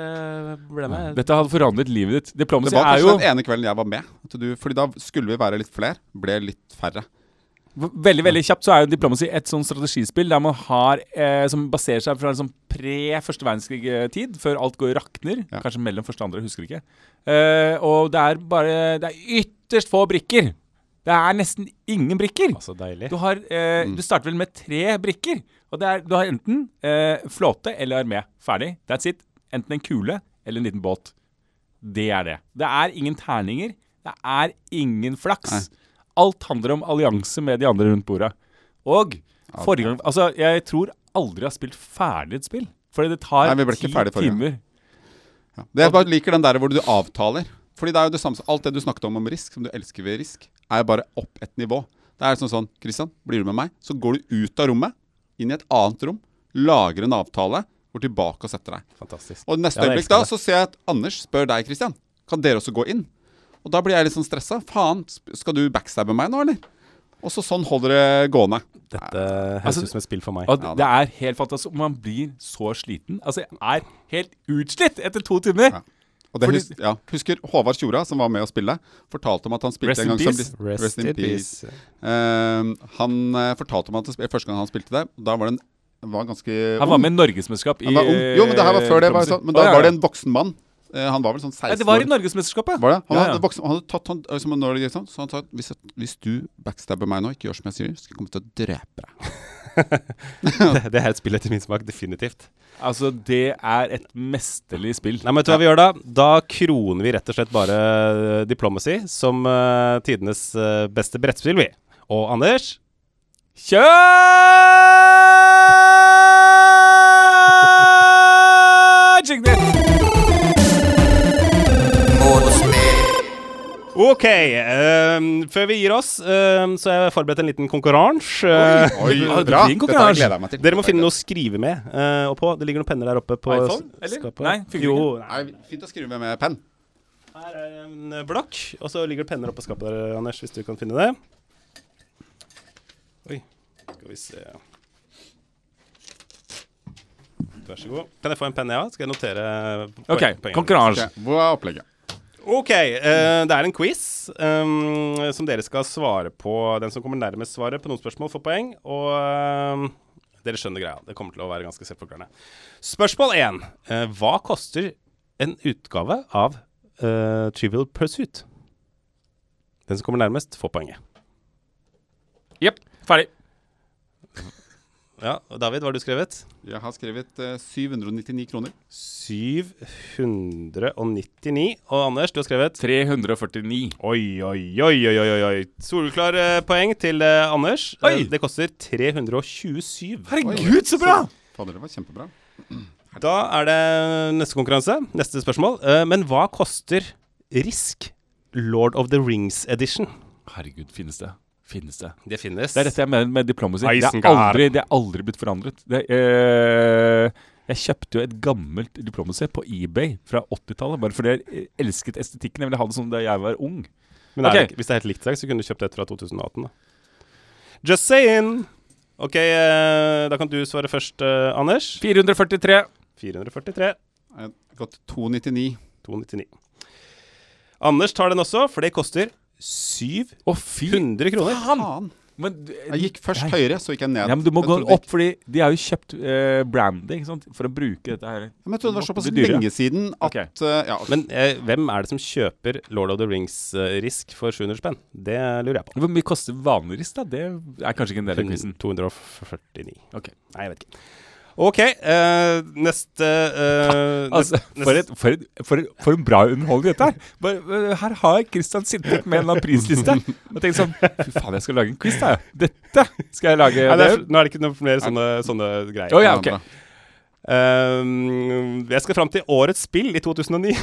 ble med. Dette hadde forandret livet ditt. Det Diplomacy var er kanskje jo den ene kvelden jeg var med. Du, fordi da skulle vi være litt flere. Ble litt færre. Veldig veldig kjapt så er jo Diplomacy et sånn strategispill der man har eh, som baserer seg fra en sånn pre-første verdenskrig-tid, før alt går i rakner. Ja. Kanskje mellom første og andre, husker ikke. Eh, og det er bare Det er ytterst få brikker. Det er nesten ingen brikker. Altså, deilig. Du, har, eh, Mm. du starter vel med tre brikker. Og det er, du har enten eh, flåte eller armé. Ferdig. That's it. Enten en kule eller en liten båt. Det er det. Det er ingen terninger. Det er ingen flaks. Nei. Alt handler om allianse med de andre rundt bordet. Og forrige gang Altså, jeg tror aldri jeg har spilt ferdig et spill. Fordi det tar ti timer. Ja. Det jeg bare liker den der hvor du avtaler. Fordi det er jo det samme som Alt det du snakket om om risk, som du elsker ved risk, er jo bare opp et nivå. Det er sånn sånn Kristian, blir du med meg? Så går du ut av rommet, inn i et annet rom, lager en avtale, går tilbake og setter deg. Fantastisk. Og neste Ja, øyeblikk da, så ser jeg at Anders spør deg, Kristian, Kan dere også gå inn? Og da blir jeg litt sånn stressa. Faen, skal du backstabbe meg nå, eller? Og så sånn holder det gående. Dette høres Altså- ut som et spill for meg. Og Ja, det er helt fantastisk. Man blir så sliten. Altså, jeg er helt utslitt etter to timer. Ja. Og det Fordi- hus ja, husker Håvard Tjora, som var med å spille, fortalte om at han spilte Rest en in gang som peace. bli- Rest in peace. Eh, han uh, fortalte om at det, første gang han spilte det, da var det en var ganske Han var med i Norgesmesterskap i. Jo, men det her var før det. Var sånn, men da var det en voksen mann. Eh, han var vel sånn 16 år. Nei, det var i. Norgesmesterskapet. Var det? Han, Ja, ja. hadde voksen, han hadde tatt han, sånn, så han sa at hvis, hvis du backstabber meg nå, ikke gjør som jeg sier, skal jeg komme til å drepe deg. Det, det er et spill etter min smak, definitivt. Altså, det er et mesterlig spill. Nei, men vet du hva vi gjør da? Da kroner vi rett og slett bare eh, Diplomacy som uh, tidenes uh, beste brettspill, vi. Og Anders Kjør! OK. Um, før vi gir oss, um, så har jeg forberedt en liten konkurranse. Oi, Oi, Ja, bra. Dette gleder jeg meg til. Dere må finne noe å skrive med uh, og på. Det ligger noen penner der oppe på iPhone, eller? skapet. Nei, funker jo, nei. Nei, fint å skrive med med penn. Her er en eh, blokk, og så ligger det penner oppå skapet der, Anders, hvis du kan finne det. Oi, skal vi se Vær så god. Kan jeg få en penn, ja? Skal jeg notere poeng- OK, poengene? konkurranse. Hvor er opplegget? OK. Uh, det er en quiz um, som dere skal svare på. Den som kommer nærmest svaret på noen spørsmål, får poeng. Og um, dere skjønner greia. Det kommer til å være ganske selvforklarende. Spørsmål én. Uh, hva koster en utgave av uh, Trivial Pursuit? Den som kommer nærmest, får poenget. Jepp. Ferdig. Ja, og David, hva har du skrevet? Jeg har skrevet eh, 799 kroner. 799. Og Anders, du har skrevet 349. Oi, oi, oi, oi, oi, oi. Solklar eh, poeng til eh, Anders. Eh, Oi. det koster 327. Herregud, så bra! Fader, det var kjempebra. (clears throat) Da er det neste konkurranse. Neste spørsmål. Eh, men hva koster Risk Lord of the Rings Edition? Herregud, finnes det? Finnes det? Det finnes. Det er dette jeg mener med diplomacy. Det er aldri, det er aldri blitt forandret. Det, eh, jeg kjøpte jo et gammelt diplomacy på eBay fra 80-tallet, bare fordi jeg elsket estetikken. Jeg ville ha det som da jeg var ung. Men er Ok. det, hvis det er helt likt, seg, så kunne du kjøpt et fra 2018. da. Just saying! OK, eh, da kan du svare først, eh, Anders. 443. 443. Jeg har gått 299. 299. Anders tar den også, for det koster 700 kroner. Faen! Men, Jeg gikk først høyere, så gikk jeg ned. Ja, men du må Jeg gå opp, fordi de har jo kjøpt uh, branding sant? for å bruke dette her. Ja, Men jeg trodde det var såpass lenge siden at okay. uh, ja, Men uh, hvem er det som kjøper Lord of the Rings-risk for 700 spenn? Det lurer jeg på. Hvor mye koster vanlig risk, da? Det er kanskje ikke en del av quizen. 249. Ok. Nei, jeg vet ikke. OK, uh, neste uh, Altså, for, et, for, et, for, et, for en bra underholdning dette her. Bare, øh, her har Christian sittet med en eller annen prisliste og tenkt sånn Fy faen, jeg skal lage en quiz, da. Dette skal jeg lage. Nei, det er, nå er det ikke noe flere sånne, sånne greier. Oh, ja, okay. ok. Eh, jeg skal fram til årets spill i 2009.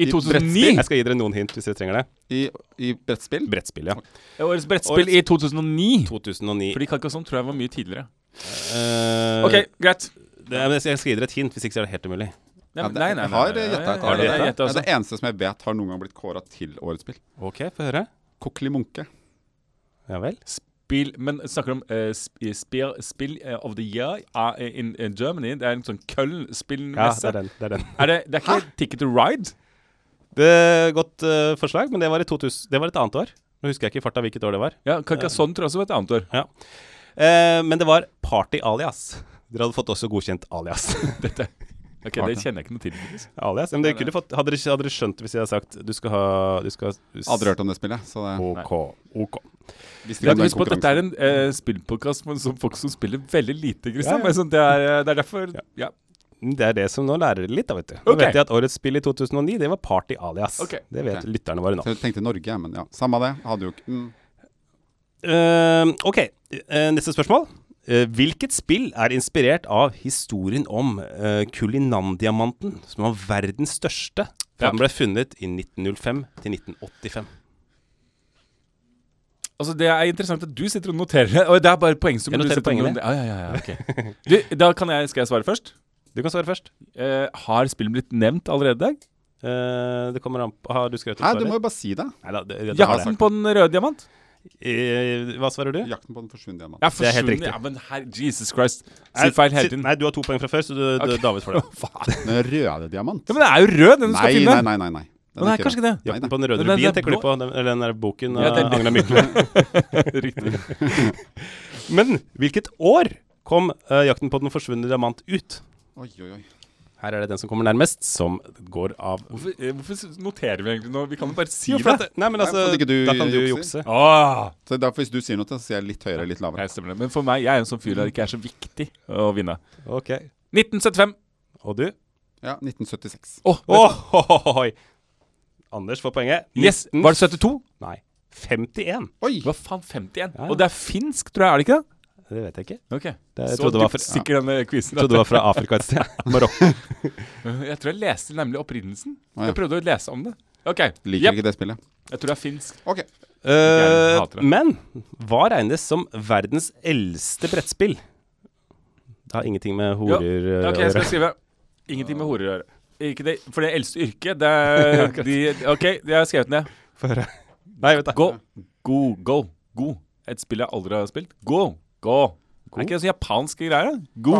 I 2009. Jeg skal gi dere noen hint hvis dere trenger det. I, I brettspill? Brettspill, ja. Årets brettspill Årets- i 2009. 2009. Fordi sånn, tror jeg var mye tidligere. Eh, OK, greit. det, jeg skal gi dere et hint, hvis ikke så er det helt umulig. Nei, nei, det, jeg har gjetta et Har du av gjettet? det. Ja, eneste som jeg vet har noen gang blitt kåra til årets spill. OK, få høre. Kokkeli Munke. Ja vel. Spill, men snakker om uh, spill, spill eh, of the year uh, in, in Germany. Det er en sånn Ja, Köln-spillmesse. det er den. Det er den. er det, det er ikke Ticket to Ride? Det er Godt uh, forslag, men det var, i 2000, det var et annet år. Nå husker jeg ikke i farta hvilket år det var. Ja, Carcassonne tror jeg også var et annet år. Eh, men det var Party Alias. Dere hadde fått også godkjent Alias. (laughs) (laughs) Dette. Ok, Det det. kjenner jeg ikke noe til. alias. Men dere kunne fått, hadde, dere, hadde dere skjønt det hvis jeg hadde sagt du skal ha du skal, Aldri hørt om det spillet. Så det, OK. ok. Ja, det Husk på at dette er en uh, spillpodkast med sånn folk som spiller veldig lite, Christian. Ja, ja. Sånn, det, er, eh, det er derfor Ja. ja. Det er det som nå lærer litt, da, vet du. Nå okay. vet jeg at årets spill i 2009, det var Party Alias. Okay. Det vet okay. lytterne våre nå. Så jeg tenkte Norge, men ja. Samme det. Hadde jo ikke mm. uh, OK, eh, neste spørsmål. Eh, hvilket spill er inspirert av historien om uh, Kulinandiamanten, som var verdens største fra Ja. den ble funnet i 1905 til 1985? Altså, Det er interessant at du sitter og noterer det. Og det er bare poengsum. Jeg du noterer poengene. Ja, ja, ja, okay. du, da kan jeg, skal jeg svare først. Du kan svare først. Uh, har spillet blitt nevnt allerede i dag? Uh, det kommer an på Har du skrevet opp Nei, du må jo bare si det. Det, det, Jakten på den røde diamant? Eh, hva svarer du? Jakten på den forsvunne diamant. Ja, Det er helt riktig. Ja, men her, Jesus Christ. Nei, feil hele tiden. Nei, du har to poeng fra før, så du, okay. David får det. (laughs) Faen. Den røde diamant? Ja, men det er jo rød, den du skal finne. nei, nei. nei, nei. Den er kanskje ikke det. Jakten på den røde rubin er tenker du på? Den, eller den der boken Ja, av Agna Mykle. (laughs) Riktig. Men hvilket år kom uh, Jakten på den forsvunne diamant ut? Oi, oi, oi. Her er det den som kommer nærmest, som går av Hvorfor, eh, hvorfor noterer vi egentlig nå? Vi kan jo bare si Jo, det. det. Nei, men altså Nei, ikke du Da kan du jukser. jukse. Åh! Så derfor Hvis du sier noe, så sier jeg litt høyere, litt lavere. Nei, det. Men for meg, jeg er en sånn fyr der det ikke er så viktig å vinne. Ok. 1975. Og du? Ja, 1976. Oh, oh, Anders får poenget. Yes, Var det 72? Nei. 51. Oi! Hva faen, 51? Ja, ja. Og det er finsk, tror jeg, er det ikke det? Det vet jeg ikke. Ok. Det, jeg Så det var fra, sikker denne quizen. trodde det var fra Afrika et sted. (laughs) Marokko. Jeg tror jeg leste nemlig opprinnelsen. Ah, ja. Jeg prøvde å lese om det. Ok, Liker yep. ikke det spillet. Jeg tror det er finsk. Ok. Uh, men hva regnes som verdens eldste brettspill? Det har ingenting med horer eh, Ok, jeg skal skrive Ingenting med horer å gjøre. Ikke det, for det eldste yrket, det (laughs) er de, Ok, jeg har skrevet ned. Få høre. Nei, vet du. Go. Go. Go. Go. Et spill jeg aldri har spilt. Go. Go. Er ikke det så japanske greier? Go.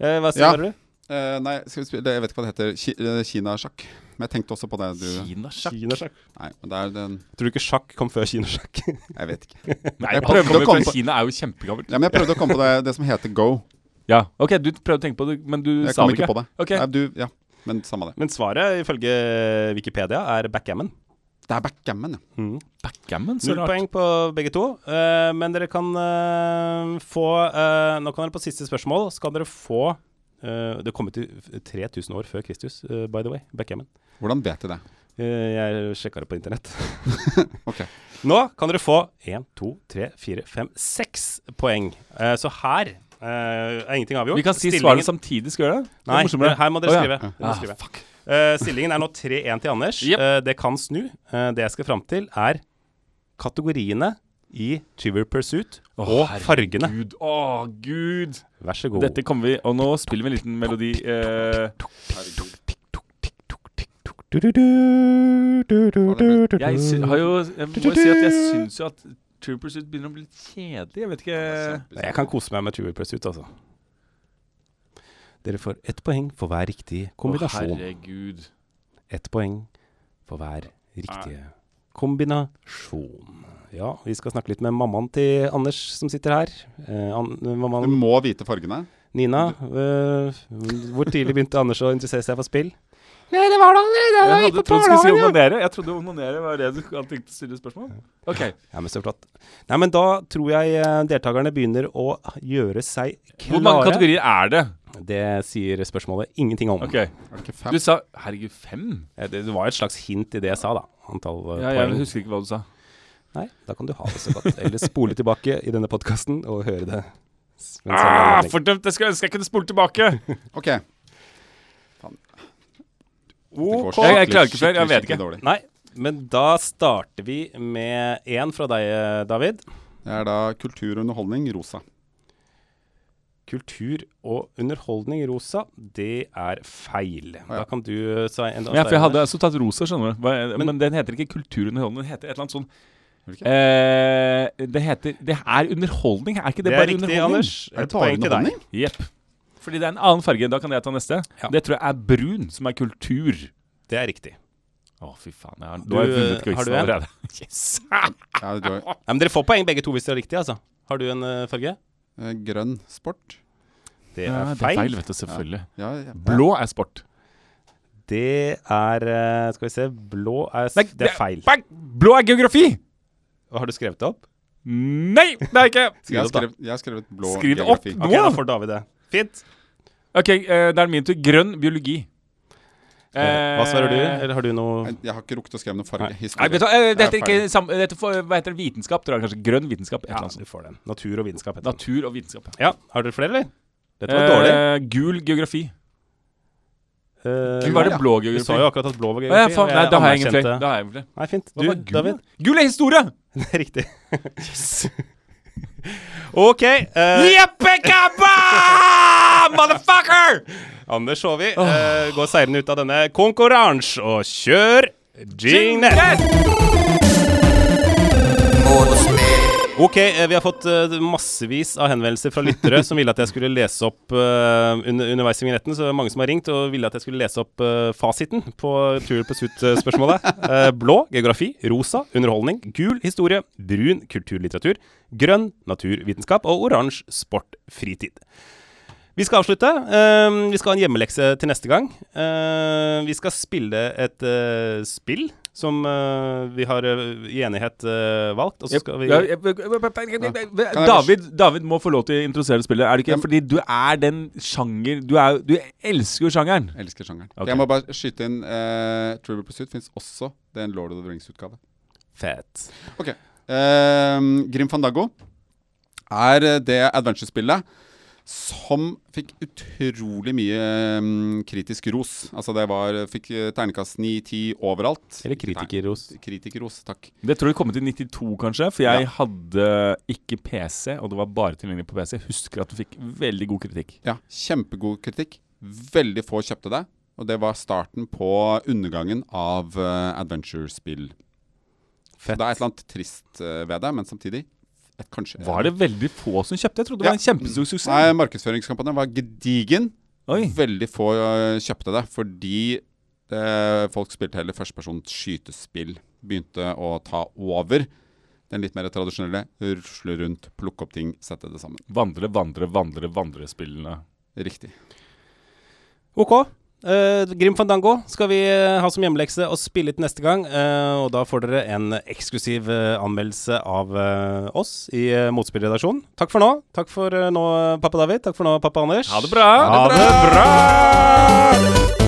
Eh, hva Ja. du? Eh, nei, skal vi spille Jeg vet ikke hva det heter. Ki eh, Kinasjakk. Men jeg tenkte også på det du Kinasjakk? Kinasjakk. Nei, men det er den Tror du ikke sjakk kom før kinasjakk? (laughs) Jeg vet ikke. Nei, Jeg prøvde å komme på- Kina er jo kjempegammelt. Ja, men jeg prøvde å komme på det, det som heter Go. Ja, ok, du prøvde å tenke på det, men du Jeg sa det ikke Jeg kom ikke. på det. Ok, Nei, du, ja, men samme det. Men svaret, ifølge Wikipedia, er backgammon. Det er backgammon, ja. Mm. Backgammon, så Null rart. poeng på begge to. Uh, men dere kan uh, få uh, Nå kan dere på siste spørsmål Så kan dere få eh, Det kom ut 3000 år før Kristus, by the way. Backgammon. Hvordan vet du det? Eh, jeg sjekka det på internett. (laughs) (laughs) Ok. Nå kan dere få 1, 2, 3, 4, 5, 6 poeng. Eh, så her eh, er ingenting avgjort. Vi kan si Stillingen- svaret samtidig, skal vi gjøre det? Det Nei, her må dere Å, ja. skrive. Ah, skrive. fuck. Eh, stillingen er nå 3-1 til Anders. Yep. Uh, det kan snu. Uh, det jeg skal fram til, er kategoriene i Chiver Pursuit oh, og fargene. Å, oh, gud. Vær så god. Dette kommer vi, og nå spiller vi en liten melodi. Eh, jeg sy har jo, jeg må jo si at jeg syns jo at Chiver Pursuit begynner å bli litt kjedelig. Jeg vet ikke Jeg kan kose meg med Chiver Pursuit, altså. Dere får ett poeng for hver riktig kombinasjon. Å, herregud. Ett poeng for hver riktige kombinasjon. Ja, vi skal snakke litt med mammaen til Anders som sitter her. Eh, an, Du må vite fargene. Nina, øh, hvor tidlig begynte Anders å interessere seg for spill? Jeg hadde trodd du skulle si onanere. Jeg trodde onanere var det du hadde tenkt å stille spørsmål. Ok. Ja, men så flott. Nei, men da tror jeg eh, deltakerne begynner å gjøre seg klare. Hvor mange kategorier er det? Det sier spørsmålet ingenting om. Ok. Du sa Herregud, fem? Eh, Det, det var et slags hint i det jeg sa, da. Antall ja, poeng. jeg husker ikke hva du sa. Nei, da kan du ha det så godt. Eller spole tilbake i denne podkasten og høre det. Ah, fordømt! Jeg skulle ønske jeg kunne spole tilbake. (laughs) Ok. Ok. Jeg- jeg klarer ikke flere, jeg vet ikke. dårlig. Nei, men da starter vi med én fra deg, eh, David. Det er da kultur og underholdning, rosa. Kultur og underholdning, Rosa, det er feil. ja. Da kan du eh, si enda Ja, for jeg hadde også tatt rosa, skjønner du. Hva- Men, Men- den heter ikke kulturunderholdning. Den heter et eller annet sånn det eh, Det heter Det er underholdning, er ikke det, Det er bare riktig, underholdning? Anders. Er det bare underholdning? Jepp. Fordi det er en annen farge. Da kan jeg ta neste. Ja. Det tror jeg er brun, som er kultur. Det er riktig. Å, fy faen. Jeg har, Du, har jeg vunnet har du quizen en? allerede. (laughs) Yes! Ja, du har, Nei, men dere får poeng begge to hvis dere har riktig, altså. Har du en uh, farge? Eh, grønn sport. Det er er det er feil. feil, vet du. Selvfølgelig. Ja, ja. Blå er sport. Det er eh, Skal vi se Blå er Nei, Det er feil. Bang! Blå er geografi! Har du skrevet det opp? Nei, det er ikke (laughs) Jeg Skriv har det opp, skrevet, jeg har skrevet blå Skriv det opp nå. Okay, da får David det. Fint. OK, uh, det er min tur. Grønn biologi. Eh, Hva svarer du? Eh, Eller har du noe Jeg, jeg har ikke rukket å skrive noe farge. Nei. Nei, Historie. hva, eh, dette for, Hva heter det? Vitenskap, tror jeg kanskje. Grønn vitenskap. Et Ja, eller annet sånt. du får den. Natur og vitenskap. heter. Natur og vitenskap. Ja, Har dere flere, eller? Dette var dårlig. Eh, gul geografi. Uh, Gul, Var det blå blå Du geografi? sa jo akkurat at blå var Å, ja, faen, nei, da har jeg ingen flere. Da har jeg flere. Nei, fint. Du, gul? David? Gul er historie! (laughs) Det er riktig. (laughs) OK. eh, Jeppekabba! (laughs) Motherfucker! Anders Håvi eh, går seirende ut av denne konkurransen og kjør jingle! Ok, eh, vi har fått eh, massevis av henvendelser fra lyttere som ville at jeg skulle lese opp uh, under, underveis i vignetten. Så det er mange som har ringt og ville at jeg skulle lese opp uh, fasiten på Tour Pursuit-spørsmålet. Blå geografi, rosa underholdning, gul historie, brun kulturlitteratur, grønn naturvitenskap og oransje sport fritid. Vi skal avslutte. Uh, vi skal ha en hjemmelekse til neste gang. Uh, vi skal spille et uh, spill som eh, vi har eh, i enighet valgt. Og så skal vi David, David må få lov til å introdusere spillet. Er det ikke? Ja. Fordi du er den sjanger Du, er, du elsker jo sjangeren. Elsker sjangeren. Okay. Jeg må bare skyte inn uh, Trivial Pursuit fins også. Det er en Lord of the Rings-utgave. Fett. Ok. Ehm, Grim Fandago er det adventure-spillet som fikk utrolig mye um, kritisk ros. Altså det var Fikk eh, terningkast 9-10 overalt. Eller kritikerros. Kritikerros, takk. Det tror jeg kom til 92, kanskje. For jeg Ja. hadde ikke PC, og det var bare tilgjengelig på PC. Jeg husker at du fikk veldig god kritikk. Ja, Kjempegod kritikk. Veldig få kjøpte det. Og det var starten på undergangen av uh, adventure-spill. Fett. det er et eller annet trist uh, ved det, men samtidig kanskje Var det veldig få som kjøpte? Jeg trodde det var en kjempestor suksess. Nei, markedsføringskampanjen var gedigen. Oi. Veldig få øh, kjøpte det, fordi eh, folk spilte heller førstepersons skytespill. Begynte å ta over den litt mer tradisjonelle rusle rundt, plukke opp ting, sette det sammen. Vandre, vandre, vandre, vandrespillene. Riktig. Ok. Eh, Grim Fandango skal vi eh, ha som hjemmelekse og spille litt neste gang. Uh, og da får dere en eksklusiv anmeldelse av oss i uh, Motspillredaksjonen. Takk for nå. Takk for nå, pappa David. Takk for nå, pappa Anders. Ha det bra! Ha det bra!